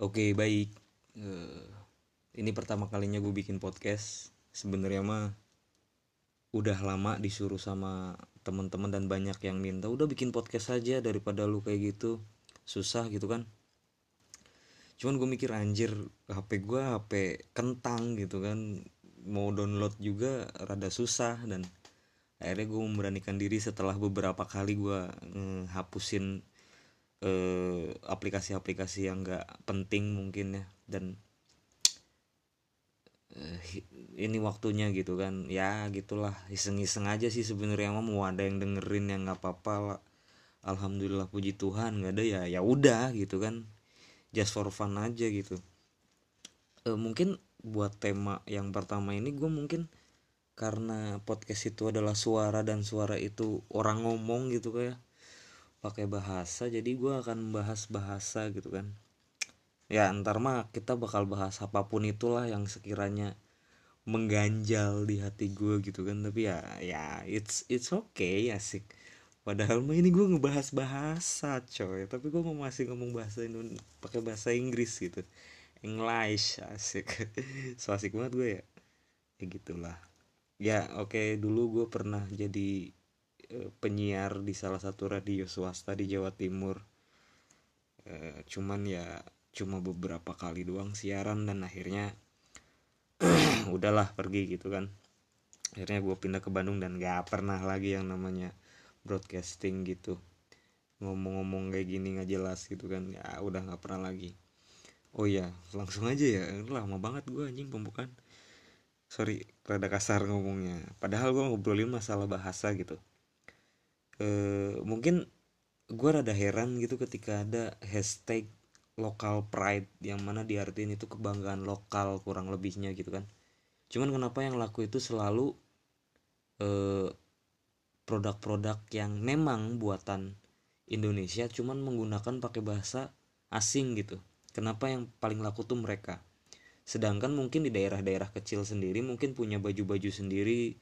Oke baik. Eh, Ini pertama kalinya gue bikin podcast. Sebenarnya mah Udah lama disuruh sama teman-teman dan banyak yang minta Udah bikin podcast aja daripada lu kayak gitu. Susah gitu kan. Cuman gue mikir anjir HP gue HP kentang gitu kan. Mau download juga rada susah dan Akhirnya gue memberanikan diri setelah beberapa kali gue hapusin eh, aplikasi-aplikasi yang gak penting mungkin ya dan eh, ini waktunya gitu kan. Ya gitulah. Iseng-iseng aja sih sebenarnya mau ada yang dengerin yang nggak apa-apa lah. Alhamdulillah puji Tuhan nggak ada ya ya udah gitu kan. Just for fun aja gitu. Eh, mungkin buat tema yang pertama ini gue mungkin karena podcast itu adalah suara dan suara itu orang ngomong gitu kayak pakai bahasa jadi gue akan membahas bahasa gitu kan. Ya ntar mah kita bakal bahas apa pun itulah yang sekiranya mengganjal di hati gue gitu kan. Tapi ya ya it's it's okay asik. Padahal mah ini gue ngebahas bahasa coy. Tapi gue mau masih ngomong bahasa Indonesia pakai bahasa Inggris gitu. English asik. So asik banget gue ya. Ya gitulah. Ya oke dulu gue pernah jadi penyiar di salah satu radio swasta di Jawa Timur. Eh, cuman ya cuma beberapa kali doang siaran dan akhirnya udahlah pergi gitu kan. Akhirnya gue pindah ke Bandung dan gak pernah lagi yang namanya broadcasting gitu. Ngomong-ngomong kayak gini nggak jelas gitu kan. Ya udah nggak pernah lagi. Oh ya langsung aja ya. Lama banget gue anjing pembukaan. Sorry rada kasar ngomongnya. Padahal gue ngobrolin masalah bahasa gitu eh mungkin gue rada heran gitu ketika ada hashtag local pride yang mana diartiin itu kebanggaan lokal kurang lebihnya gitu kan. Cuman kenapa yang laku itu selalu eh, produk-produk yang memang buatan Indonesia cuman menggunakan pakai bahasa asing gitu. Kenapa yang paling laku tuh mereka? Sedangkan mungkin di daerah-daerah kecil sendiri mungkin punya baju-baju sendiri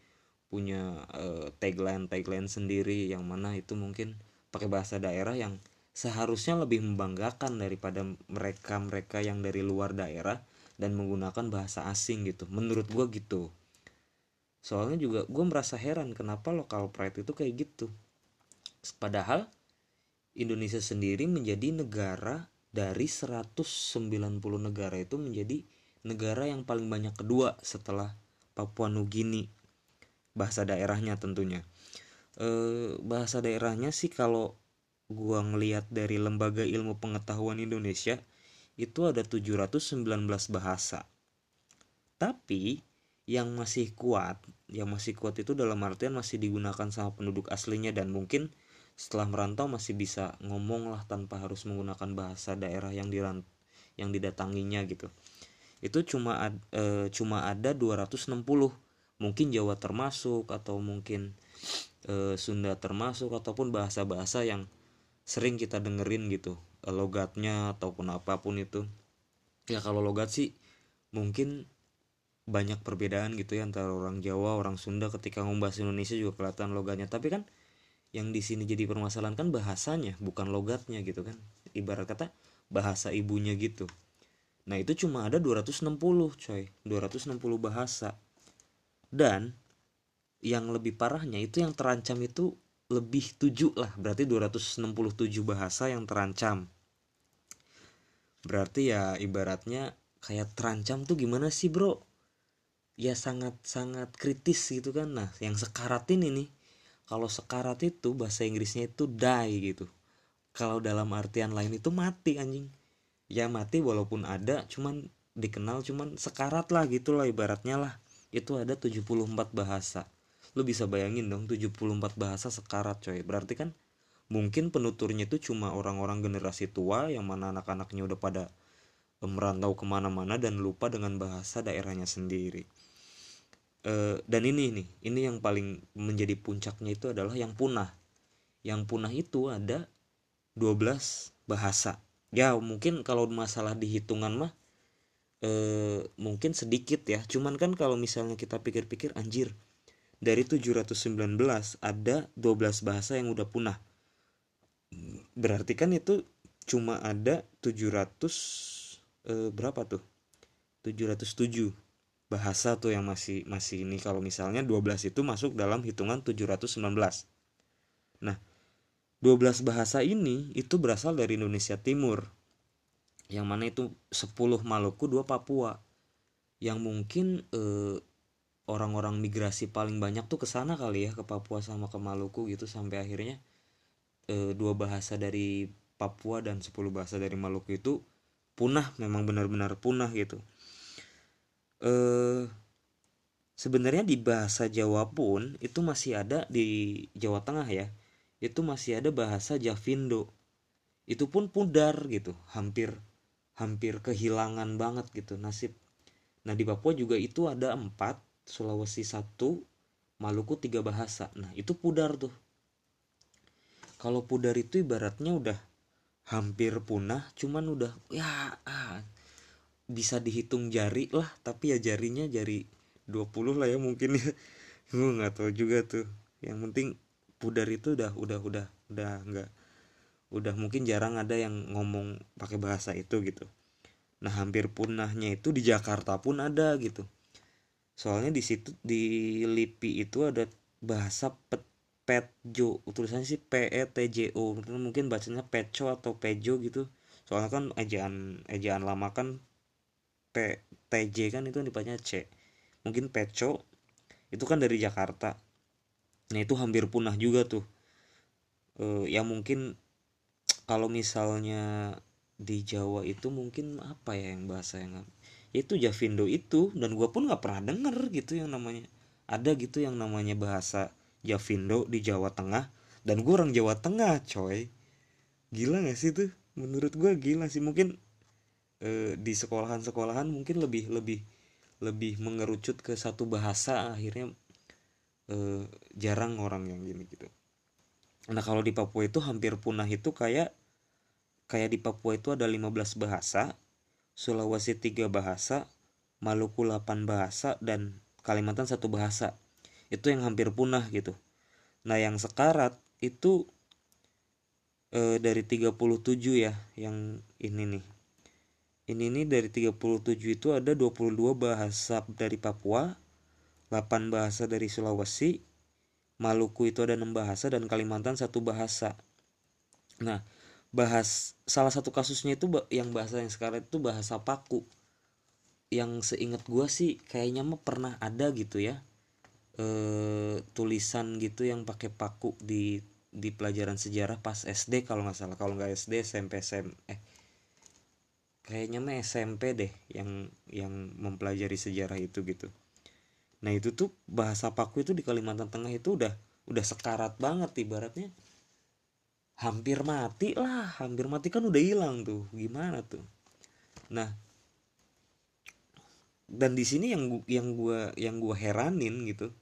punya eh, tagline tagline sendiri yang mana itu mungkin pakai bahasa daerah yang seharusnya lebih membanggakan daripada mereka mereka yang dari luar daerah dan menggunakan bahasa asing gitu. Menurut gua gitu. Soalnya juga gue merasa heran kenapa local pride itu kayak gitu. Padahal Indonesia sendiri menjadi negara dari 190 negara itu menjadi negara yang paling banyak kedua setelah Papua Nugini bahasa daerahnya tentunya. Eh, bahasa daerahnya sih kalau gua ngelihat dari Lembaga Ilmu Pengetahuan Indonesia itu ada 719 bahasa. Tapi yang masih kuat yang masih kuat itu dalam artian masih digunakan sama penduduk aslinya dan mungkin setelah merantau masih bisa ngomong lah tanpa harus menggunakan bahasa daerah yang diran yang didatanginya gitu. Itu cuma ad- eh, cuma ada 260 mungkin Jawa termasuk atau mungkin eh, Sunda termasuk ataupun bahasa-bahasa yang sering kita dengerin gitu eh, logatnya ataupun apa pun itu. Ya kalau logat sih mungkin banyak perbedaan gitu ya antara orang Jawa orang Sunda ketika ngomong bahasa Indonesia juga kelihatan logatnya. Tapi kan yang di sini jadi permasalahan kan bahasanya bukan logatnya gitu kan. Ibarat kata bahasa ibunya gitu. Nah itu cuma ada 260 coy. 260 bahasa dan yang lebih parahnya itu yang terancam itu lebih 7 lah berarti 267 bahasa yang terancam. Berarti ya ibaratnya kayak terancam tuh gimana sih bro? Ya sangat sangat kritis gitu kan. Nah yang sekarat ini nih kalau sekarat itu bahasa Inggrisnya itu die gitu. Kalau dalam artian lain itu mati anjing. Ya mati walaupun ada cuman dikenal cuman sekarat lah gitu lah ibaratnya lah itu ada 74 bahasa. Lu bisa bayangin dong 74 bahasa sekarat coy. Berarti kan mungkin penuturnya itu cuma orang-orang generasi tua yang mana anak-anaknya udah pada merantau ke mana-mana dan lupa dengan bahasa daerahnya sendiri. Eh, dan ini nih ini yang paling menjadi puncaknya itu adalah yang punah. Yang punah itu ada 12 bahasa. Ya mungkin kalau masalah dihitungan mah eh, mungkin sedikit ya. Cuman kan kalau misalnya kita pikir-pikir anjir dari 719 ada 12 bahasa yang udah punah. Berarti kan itu cuma ada 700 eh, berapa tuh? 707 bahasa tuh yang masih masih ini. Kalau misalnya 12 itu masuk dalam hitungan 719 nah 12 bahasa ini itu berasal dari Indonesia Timur yang mana itu 10 Maluku 2 Papua yang mungkin eh, orang-orang migrasi paling banyak tuh ke sana kali ya ke Papua sama ke Maluku gitu sampai akhirnya e, dua bahasa dari Papua dan 10 bahasa dari Maluku itu punah memang benar-benar punah gitu. Eh sebenarnya di bahasa Jawa pun itu masih ada di Jawa Tengah ya. Itu masih ada bahasa Javindo. Itu pun pudar gitu, hampir hampir kehilangan banget gitu nasib. Nah di Papua juga itu ada empat Sulawesi satu Maluku tiga bahasa. Nah itu pudar tuh. Kalau pudar itu ibaratnya udah hampir punah cuman udah ya ah, bisa dihitung jari lah. Tapi ya jarinya jari 20 lah ya mungkin ya. Gue nggak tahu juga tuh. Yang penting pudar itu udah udah udah udah nggak udah mungkin jarang ada yang ngomong pakai bahasa itu gitu. Nah hampir punahnya itu di Jakarta pun ada gitu. Soalnya di situ di LIPI itu ada bahasa pet petjo tulisannya sih P E T J O mungkin bacanya peco atau pejo gitu. Soalnya kan ejaan ejaan lama kan P T J kan itu dibacanya C. Mungkin peco itu kan dari Jakarta. Nah itu hampir punah juga tuh. E, ya mungkin kalau misalnya di Jawa itu mungkin apa ya yang bahasa yang itu Javindo itu dan gue pun nggak pernah denger gitu yang namanya. Ada gitu yang namanya bahasa Javindo di Jawa Tengah dan gue orang Jawa Tengah coy. Gila gak sih tuh? Menurut gue gila sih. Mungkin eh, di sekolahan-sekolahan mungkin lebih lebih lebih mengerucut ke satu bahasa akhirnya eh, jarang orang yang gini gitu. Nah kalau di Papua itu hampir punah itu kayak kayak di Papua itu ada 15 bahasa Sulawesi tiga bahasa, Maluku 8 bahasa, dan Kalimantan satu bahasa. Itu yang hampir punah gitu. Nah yang sekarat itu e, dari 37 ya yang ini nih. Ini nih dari 37 itu ada 22 bahasa dari Papua, 8 bahasa dari Sulawesi, Maluku itu ada 6 bahasa dan Kalimantan satu bahasa. Nah, bahas salah satu kasusnya itu yang bahasa yang sekarang itu bahasa paku. Yang seingat gue sih kayaknya mah pernah ada gitu ya e, tulisan gitu yang pakai paku di di pelajaran sejarah pas SD kalau nggak salah. Kalau nggak SD SMP SM eh kayaknya mah SMP deh yang yang mempelajari sejarah itu gitu. Nah itu tuh bahasa paku itu di Kalimantan Tengah itu udah udah sekarat banget ibaratnya hampir mati lah. Hampir mati kan udah hilang tuh. Gimana tuh? Nah dan di sini yang yang gua yang gua heranin gitu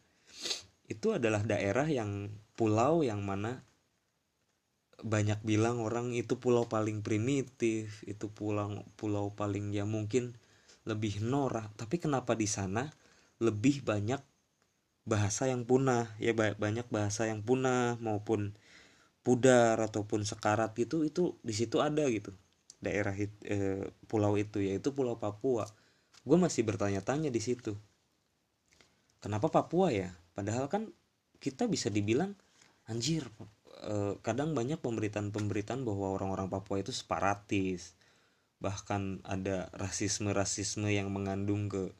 itu adalah daerah yang pulau yang mana banyak bilang orang itu pulau paling primitif itu pulau pulau paling ya mungkin lebih norak. Tapi kenapa di sana lebih banyak bahasa yang punah? Ya banyak bahasa yang punah maupun pudar ataupun sekarat gitu itu di situ ada gitu. Daerah e, pulau itu yaitu pulau Papua. Gue masih bertanya-tanya di situ. Kenapa Papua ya? Padahal kan kita bisa dibilang anjir e, kadang banyak pemberitaan-pemberitaan bahwa orang-orang Papua itu separatis. Bahkan ada rasisme-rasisme yang mengandung ke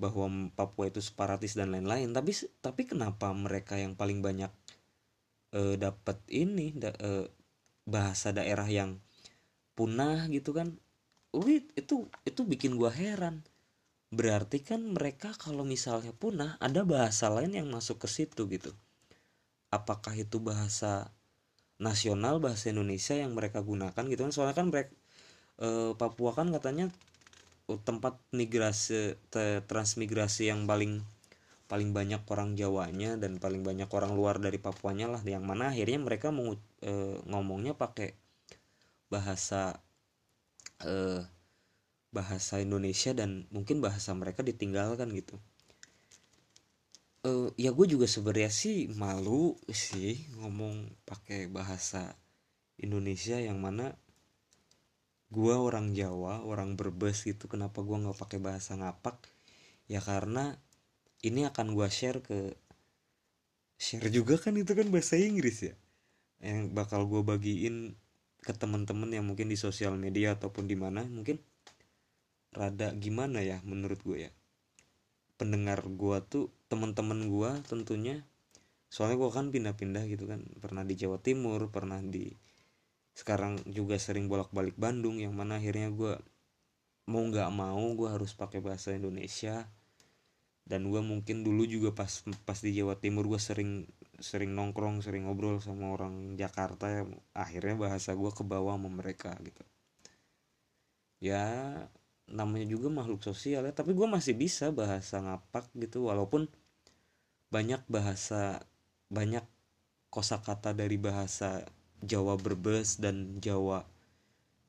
bahwa Papua itu separatis dan lain-lain. Tapi tapi kenapa mereka yang paling banyak uh, dapat ini da, uh, bahasa daerah yang punah gitu kan Wih, itu itu bikin gua heran. Berarti kan mereka kalau misalnya punah ada bahasa lain yang masuk ke situ gitu. Apakah itu bahasa nasional bahasa Indonesia yang mereka gunakan gitu kan? Soalnya kan mereka eh, Papua kan katanya tempat migrasi transmigrasi yang paling paling banyak orang Jawanya dan paling banyak orang luar dari Papuanya lah yang mana akhirnya mereka mau e, ngomongnya pakai bahasa e, bahasa Indonesia dan mungkin bahasa mereka ditinggalkan gitu. E, ya gue juga sebenarnya sih malu sih ngomong pakai bahasa Indonesia yang mana gua orang Jawa orang Brebes gitu kenapa gua nggak pakai bahasa ngapak? Ya karena ini akan gua share ke share juga kan itu kan bahasa Inggris ya? Yang bakal gua bagiin ke teman-teman yang mungkin di sosial media ataupun di mana mungkin rada gimana ya menurut gue ya? Pendengar gua tuh teman-teman gua tentunya soalnya gua kan pindah-pindah gitu kan. Pernah di Jawa Timur pernah di sekarang juga sering bolak-balik Bandung yang mana akhirnya gua mau nggak mau gua harus pakai bahasa Indonesia dan gua mungkin dulu juga pas pas di Jawa Timur gua sering sering nongkrong sering ngobrol sama orang Jakarta ya akhirnya bahasa gua ke bawah sama mereka gitu. Ya namanya juga makhluk sosial ya tapi gue masih bisa bahasa ngapak gitu walaupun banyak bahasa banyak kosakata dari bahasa Jawa Brebes dan Jawa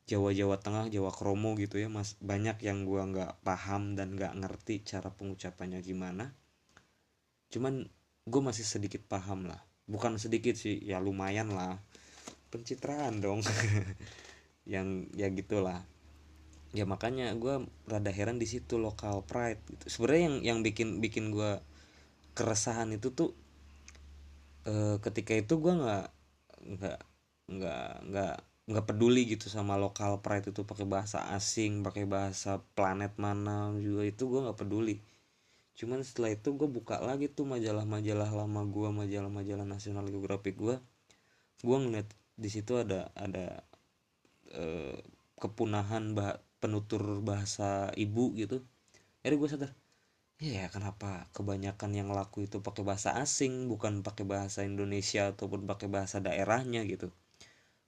Jawa Jawa Tengah Jawa Kromo gitu ya mas. Banyak yang gue nggak paham dan nggak ngerti cara pengucapannya gimana. Cuman gue masih sedikit paham lah. Bukan sedikit sih ya lumayan lah. Pencitraan dong. Yang ya gitulah. Ya makanya gue rada heran di situ lokal pride gitu. Sebenarnya yang yang bikin bikin gue keresahan itu tuh e, ketika itu gue nggak nggak nggak nggak nggak peduli gitu sama lokal pride itu pakai bahasa asing pakai bahasa planet mana juga itu gue nggak peduli. Cuman setelah itu gue buka lagi tuh majalah-majalah lama gue majalah-majalah nasional geografik gue gue ngeliat di situ ada ada e, kepunahan bah penutur bahasa ibu gitu. Jadi gue sadar ya kenapa kebanyakan yang laku itu pakai bahasa asing bukan pakai bahasa Indonesia ataupun pakai bahasa daerahnya gitu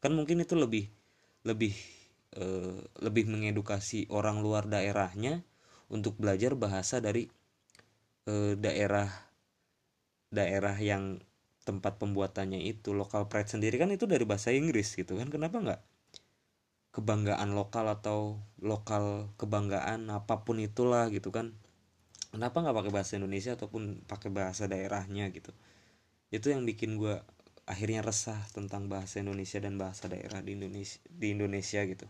kan mungkin itu lebih lebih eh, lebih mengedukasi orang luar daerahnya untuk belajar bahasa dari eh, daerah daerah yang tempat pembuatannya itu. Lokal pride sendiri kan itu dari bahasa Inggris gitu kan. Kenapa nggak kebanggaan lokal atau lokal kebanggaan apa pun itulah gitu kan? Kenapa nggak pakai bahasa Indonesia ataupun pakai bahasa daerahnya gitu? Itu yang bikin gue akhirnya resah tentang bahasa Indonesia dan bahasa daerah di Indonesia di Indonesia gitu.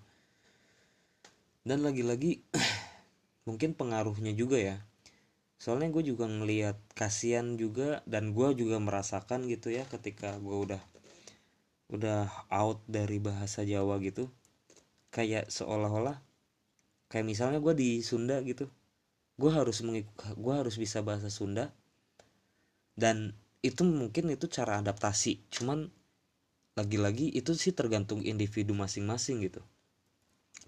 Dan lagi-lagi mungkin pengaruhnya juga ya. Soalnya gue juga ngelihat kasihan juga dan gue juga merasakan gitu ya ketika gue udah udah out dari bahasa Jawa gitu. Kayak seolah-olah kayak misalnya gue di Sunda gitu. Gue harus mengikut gue harus bisa bahasa Sunda. Dan itu mungkin itu cara adaptasi cuman lagi-lagi itu sih tergantung individu masing-masing gitu.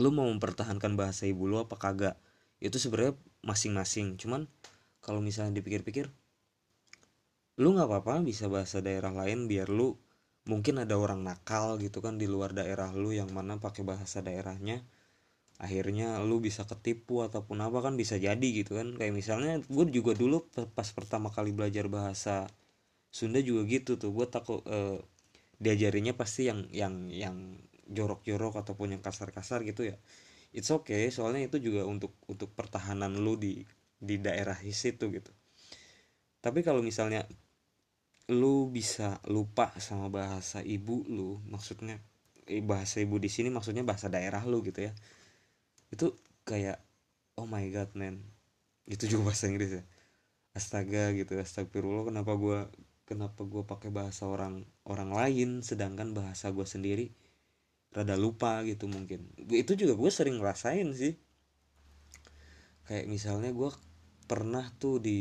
Lu mau mempertahankan bahasa ibu lu apa kagak? Itu sebenarnya masing-masing cuman kalau misalnya dipikir-pikir lu nggak apa-apa bisa bahasa daerah lain biar lu mungkin ada orang nakal gitu kan di luar daerah lu yang mana pakai bahasa daerahnya akhirnya lu bisa ketipu ataupun apa kan bisa jadi gitu kan. Kayak misalnya gue juga dulu pas pertama kali belajar bahasa Sunda juga gitu tuh gue takut eh, diajarinya pasti yang yang yang jorok-jorok ataupun yang kasar-kasar gitu ya. It's okay soalnya itu juga untuk untuk pertahanan lu di di daerah situ gitu. Tapi kalau misalnya lu bisa lupa sama bahasa ibu lu maksudnya eh, bahasa ibu di sini maksudnya bahasa daerah lu gitu ya itu kayak oh my god man. Itu juga bahasa Inggris ya. Astaga gitu astagfirullah kenapa gue kenapa gue pakai bahasa orang orang lain sedangkan bahasa gue sendiri rada lupa gitu mungkin. Itu juga gue sering ngerasain sih. Kayak misalnya gue pernah tuh di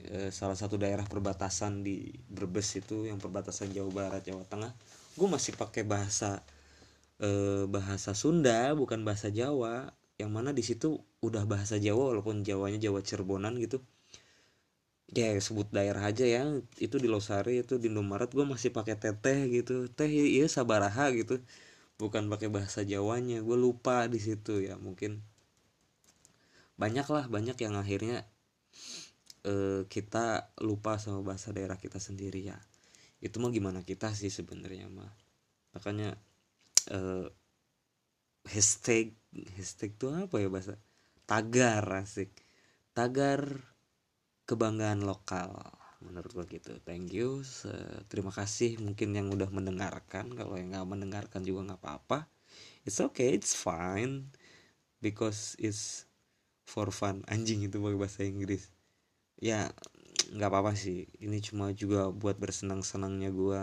Eh, salah satu daerah perbatasan di Brebes itu yang perbatasan Jawa Barat Jawa Tengah gue masih pakai bahasa e, bahasa Sunda bukan bahasa Jawa. Yang mana di situ udah bahasa Jawa walaupun Jawanya Jawa Cirebonan gitu ya sebut daerah aja ya. Itu di Losari itu di Indomaret gue masih pakai teteh gitu. Teh iya sabaraha gitu. Bukan pakai bahasa Jawanya. Gue lupa di situ ya mungkin. Banyak lah banyak yang akhirnya uh, kita lupa sama bahasa daerah kita sendiri ya. Itu mah gimana kita sih sebenarnya mah. Makanya uh, hashtag hashtag itu apa ya bahasa? Tagar asik. Tagar kebanggaan lokal menurut gua gitu. Thank you. Terima kasih mungkin yang udah mendengarkan. Kalau yang nggak mendengarkan juga nggak apa-apa. It's okay it's fine. Because it's for fun. Anjing itu pakai bahasa Inggris. Ya nggak apa-apa sih. Ini cuma juga buat bersenang-senangnya gue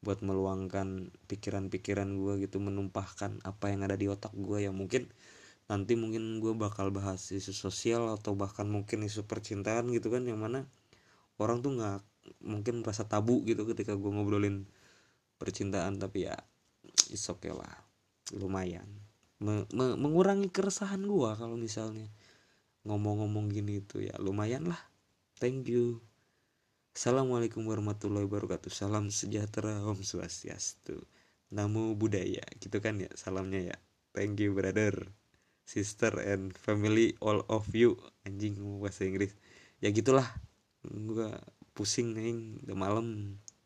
buat meluangkan pikiran-pikiran gue gitu menumpahkan apa yang ada di otak gue ya mungkin nanti mungkin gue bakal bahas isu sosial atau bahkan mungkin isu percintaan gitu kan yang mana orang tuh nggak mungkin merasa tabu gitu ketika gue ngobrolin percintaan tapi ya is okay lah lumayan. Me me mengurangi keresahan gue kalau misalnya ngomong-ngomong gini itu ya lumayan lah. Thank you. Assalamualaikum warahmatullahi wabarakatuh. Salam sejahtera Om Swastiastu. Namo Buddhaya. Gitu kan ya salamnya ya. Thank you brother Sister and family all of you. Anjing bahasa Inggris. Ya gitulah. Gue pusing nih Udah malam